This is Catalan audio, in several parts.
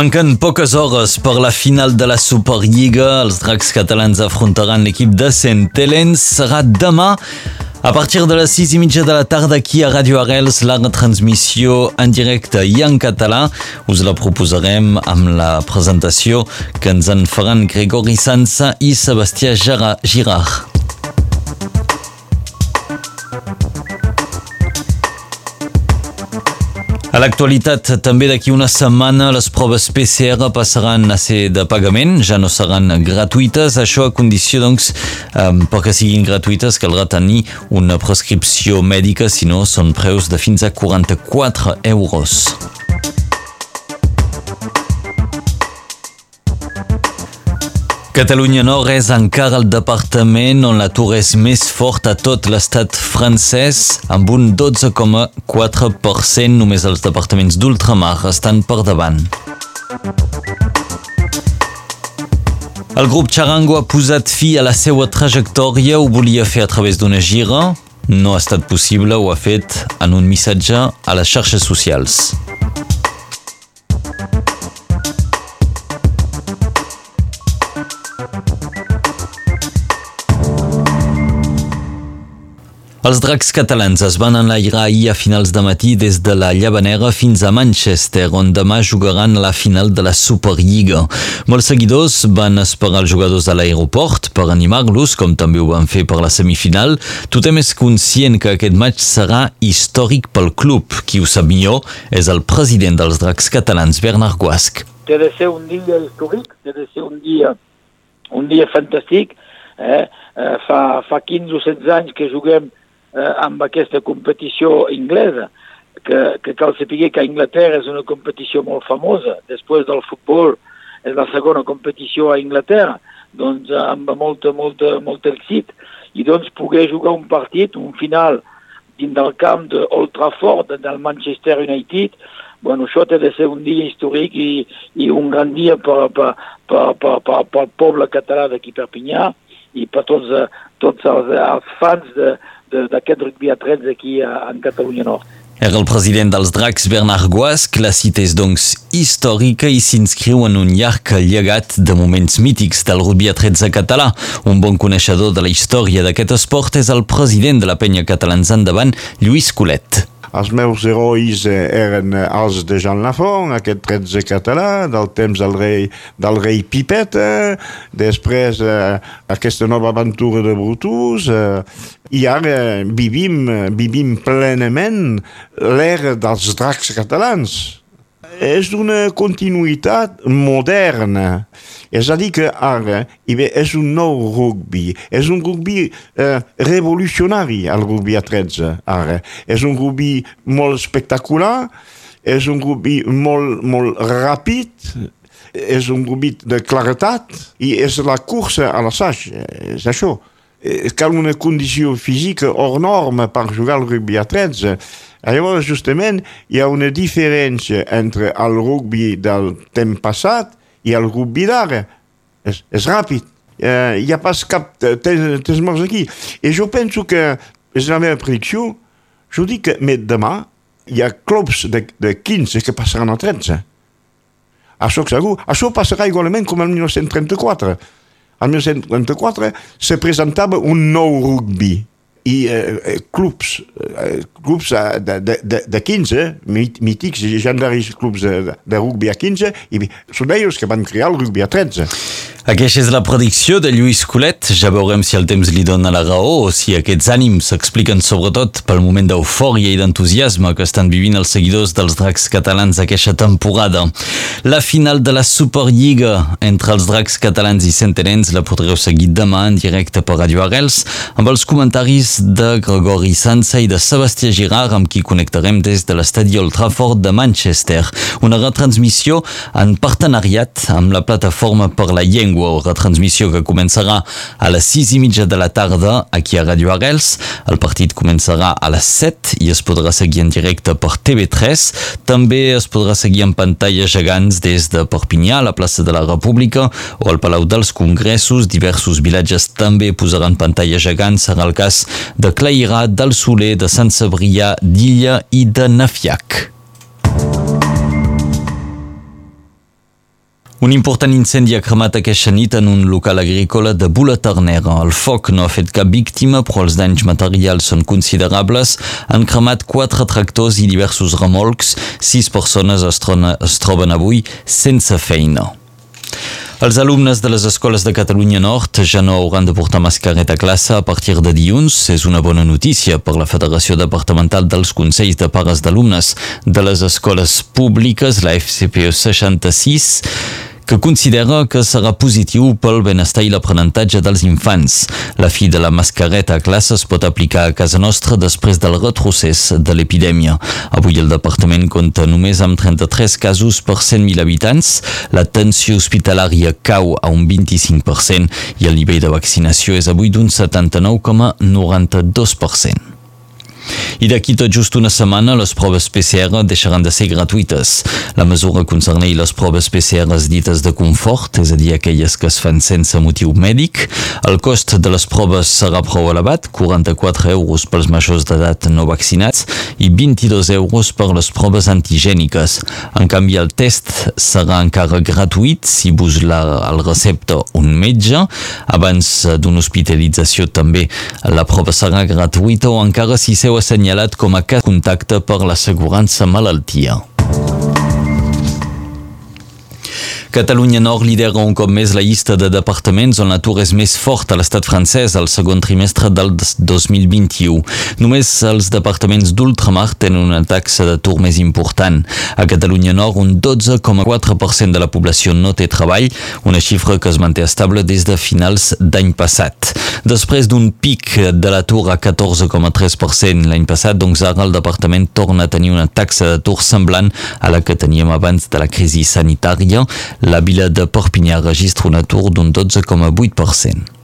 Manquen poques hores per la final de la Superliga. Els dracs catalans afrontaran l'equip de Centelens. Serà demà a partir de les 6 i mitja de la tarda aquí a Radio Arrels, la retransmissió en directe i en català. Us la proposarem amb la presentació que ens en faran Gregori Sansa i Sebastià Girard. A l'actualitat, també d'aquí una setmana les proves PCR passaran a ser de pagament, ja no seran gratuïtes, això a condició, doncs, eh, perquè siguin gratuïtes caldrà tenir una prescripció mèdica, si no són preus de fins a 44 euros. Catalunya Nord és encara el departament on l'atur és més fort a tot l'estat francès, amb un 12,4%. Només els departaments d'ultramar estan per davant. El grup Charango ha posat fi a la seva trajectòria, ho volia fer a través d'una gira. No ha estat possible, ho ha fet en un missatge a les xarxes socials. Els dracs catalans es van enlairar ahir a finals de matí des de la Llavanera fins a Manchester, on demà jugaran a la final de la Superliga. Molts seguidors van esperar els jugadors a l'aeroport per animar-los, com també ho van fer per la semifinal. Tothom és conscient que aquest match serà històric pel club. Qui ho sap millor és el president dels dracs catalans, Bernard Guasc. Té de ser un dia històric, té de ser un dia, un dia fantàstic. Eh? eh fa, fa 15 o 16 anys que juguem eh, amb aquesta competició inglesa, que, que cal saber que Anglaterra és una competició molt famosa, després del futbol és la segona competició a Anglaterra, doncs amb molt, molt, molt èxit, i doncs poder jugar un partit, un final, dins del camp d'Old Trafford, del Manchester United, bueno, això té de ser un dia històric i, i un gran dia per, per, per, per, per, per el poble català d'aquí Perpinyà i per tots, tots els, els fans de, d'aquest rugby a 13 aquí a, en Catalunya Nord. Era el president dels Dracs, Bernard Guasc. La cita és, doncs, històrica i s'inscriu en un llarg llegat de moments mítics del rugby a 13 català. Un bon coneixedor de la història d'aquest esport és el president de la penya catalans endavant, Lluís Colet. Els meus herois eh, eren eh, els de Jean Lafont, aquest 13 català, del temps del rei, del rei Pipeta, després eh, aquesta nova aventura de Brutus, eh, i ara vivim, vivim plenament l'era dels dracs catalans. És una continuïtat moderna. És a dir que ara és un nou rugby, és un rugby eh, revolucionari, el rugby a 13, ara. És un rugby molt espectacular, és un rugby molt, molt ràpid, és un rugby de claretat i és la cursa a l'assaig, és això. Eh, cal una condició física hors norma per jugar al rugby a 13. Llavors, justament, hi ha una diferència entre el rugby del temps passat i el rugby d'ara. És, és ràpid. Eh, hi ha pas cap temps morts aquí. I jo penso que, és la meva predicció, jo dic que demà hi ha clubs de, de 15 que passaran a 13. Això segur. Això passarà igualment com el 1934. El 1934 se presentava un nou rugby i eh, clubs, eh, clubs de, de, de 15, mítics, legendaris clubs de, de rugby a 15, i són ells que van crear el rugby a 13. Aquesta és la predicció de Lluís Colet. Ja veurem si el temps li dona la raó o si aquests ànims s'expliquen sobretot pel moment d'eufòria i d'entusiasme que estan vivint els seguidors dels dracs catalans aquesta temporada. La final de la Superliga entre els dracs catalans i centenens la podreu seguir demà en directe per Radio Arrels amb els comentaris de Gregori Sansa i de Sebastià Girard amb qui connectarem des de l'estadi Old Trafford de Manchester. Una retransmissió en partenariat amb la plataforma per la llengua llengua, retransmissió que començarà a les 6 i mitja de la tarda aquí a Radio Arrels. El partit començarà a les 7 i es podrà seguir en directe per TV3. També es podrà seguir en pantalla gegants des de Perpinyà, la plaça de la República o al Palau dels Congressos. Diversos vilatges també posaran pantalla gegants. Serà el cas de Clairà, del Soler, de Sant Cebrià, d'Illa i de Nafiac. Un important incendi ha cremat aquesta nit en un local agrícola de Bula Ternera. El foc no ha fet cap víctima, però els danys materials són considerables. Han cremat quatre tractors i diversos remolcs. Sis persones es, es troben avui sense feina. Els alumnes de les escoles de Catalunya Nord ja no hauran de portar mascareta a classe a partir de dilluns. És una bona notícia per la Federació Departamental dels Consells de Pares d'Alumnes de les Escoles Públiques, la FCPE 66 que considera que serà positiu pel benestar i l'aprenentatge dels infants. La fi de la mascareta a classe es pot aplicar a casa nostra després del retrocés de l'epidèmia. Avui el departament compta només amb 33 casos per 100.000 habitants, la tensió hospitalària cau a un 25% i el nivell de vaccinació és avui d'un 79,92%. I d'aquí tot just una setmana les proves PCR deixaran de ser gratuïtes. La mesura concerneix les proves PCR dites de confort, és a dir, aquelles que es fan sense motiu mèdic. El cost de les proves serà prou elevat, 44 euros pels majors d'edat no vaccinats i 22 euros per les proves antigèniques. En canvi, el test serà encara gratuït si vos la, el recepta un metge. Abans d'una hospitalització també la prova serà gratuïta o encara si seu assenyalat com a cas contacte per l'assegurança malaltia. Catalunya Nord lidera un cop més la llista de departaments on l'atur és més fort a l'estat francès al segon trimestre del 2021. Només els departaments d'ultramar tenen una taxa d'atur més important. A Catalunya Nord, un 12,4% de la població no té treball, una xifra que es manté estable des de finals d'any passat. Després d'un pic de l'atur a 14,3% l'any passat, doncs ara el departament torna a tenir una taxa d'atur semblant a la que teníem abans de la crisi sanitària. La vila de Perpinyà registra un atur d'un 12,8%.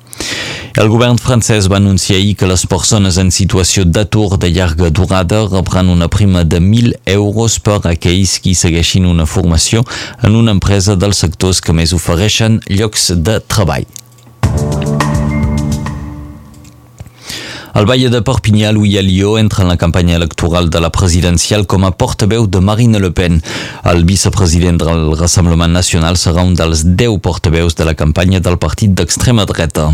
El govern francès va anunciar ahir que les persones en situació d'atur de llarga durada rebran una prima de 1.000 euros per a aquells qui segueixin una formació en una empresa dels sectors que més ofereixen llocs de treball. Valle de Perpinyà, Louis Alliot, entra en la campanya electoral de la presidencial com a portaveu de Marine Le Pen. El vicepresident del Rassemblement Nacional serà un dels 10 portaveus de la campanya del partit d'extrema dreta.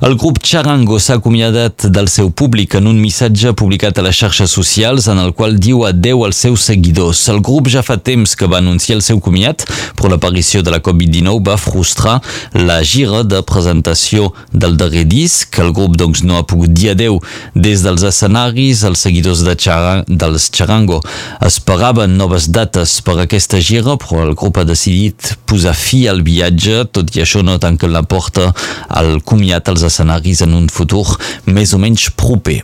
El grup Charango s'ha acomiadat del seu públic en un missatge publicat a les xarxes socials en el qual diu adeu als seus seguidors. El grup ja fa temps que va anunciar el seu comiat, però l'aparició de la Covid-19 va frustrar la gira de presentació del darrer disc. El grup doncs, no ha pogut dir adeu des dels escenaris. Els seguidors de Chara, dels Charango esperaven noves dates per aquesta gira, però el grup ha decidit posar fi al viatge, tot i això no tanca la porta al comiat als escenaris en un futur més o menys proper.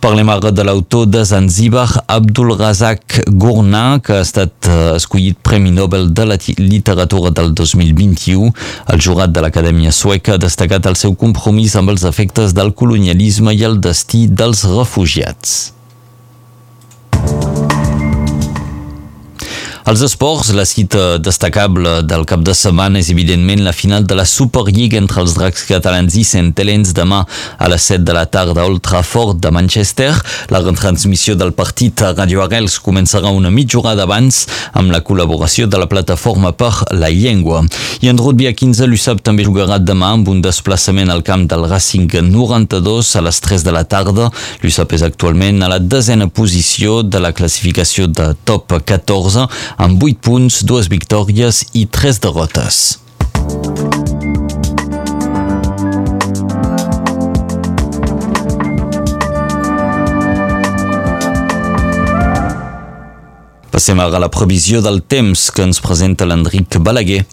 Parlem ara de l'autor de Zanzibar, Abdul Razak Gurnah, que ha estat uh, escollit Premi Nobel de la Literatura del 2021. El jurat de l'Acadèmia Sueca ha destacat el seu compromís amb els efectes del colonialisme i el destí dels refugiats. Els esports, la cita destacable del cap de setmana és evidentment la final de la Superliga entre els dracs catalans i centelens demà a les 7 de la tarda a Old Trafford de Manchester. La retransmissió del partit a Radio Arrels començarà una mitja hora amb la col·laboració de la plataforma per la llengua. I en rugby a 15 l'USAP també jugarà demà amb un desplaçament al camp del Racing 92 a les 3 de la tarda. L'USAP és actualment a la desena posició de la classificació de top 14 amb 8 punts, dues victòries i 3 derrotes. Passem ara a la previsió del temps que ens presenta l'Enric Balaguer.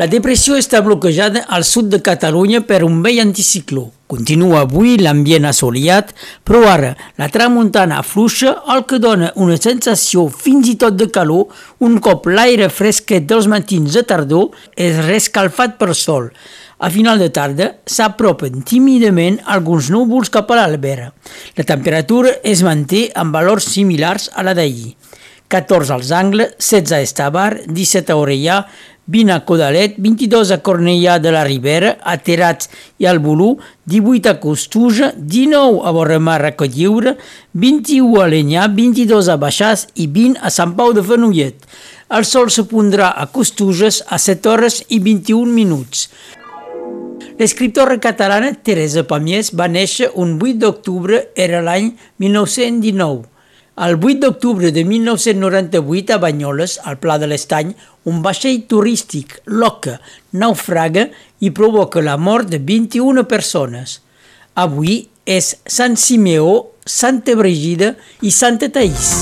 La depressió està bloquejada al sud de Catalunya per un vell anticicló. Continua avui l'ambient assoliat, però ara la tramuntana fluixa, el que dona una sensació fins i tot de calor un cop l'aire fresquet dels matins de tardor és rescalfat per sol. A final de tarda s'apropen tímidament alguns núvols cap a l'albera. La temperatura es manté amb valors similars a la d'ahir. 14 als Angles, 16 a Estabar, 17 a Orellà, 20 a Codalet, 22 a Cornellà de la Ribera, a Terats i al Bolú, 18 a Costuja, 19 a Borremar a Cotlliure, 21 a Lenyà, 22 a Baixàs i 20 a Sant Pau de Fenollet. El sol se pondrà a Costuges a 7 hores i 21 minuts. L'escriptora catalana Teresa Pamiès va néixer un 8 d'octubre, era l'any 1919. El 8 d'octubre de 1998 a Banyoles, al Pla de l'Estany, un vaixell turístic, l'Oca, naufraga i provoca la mort de 21 persones. Avui és Sant Simeó, Santa Brigida i Santa Taís.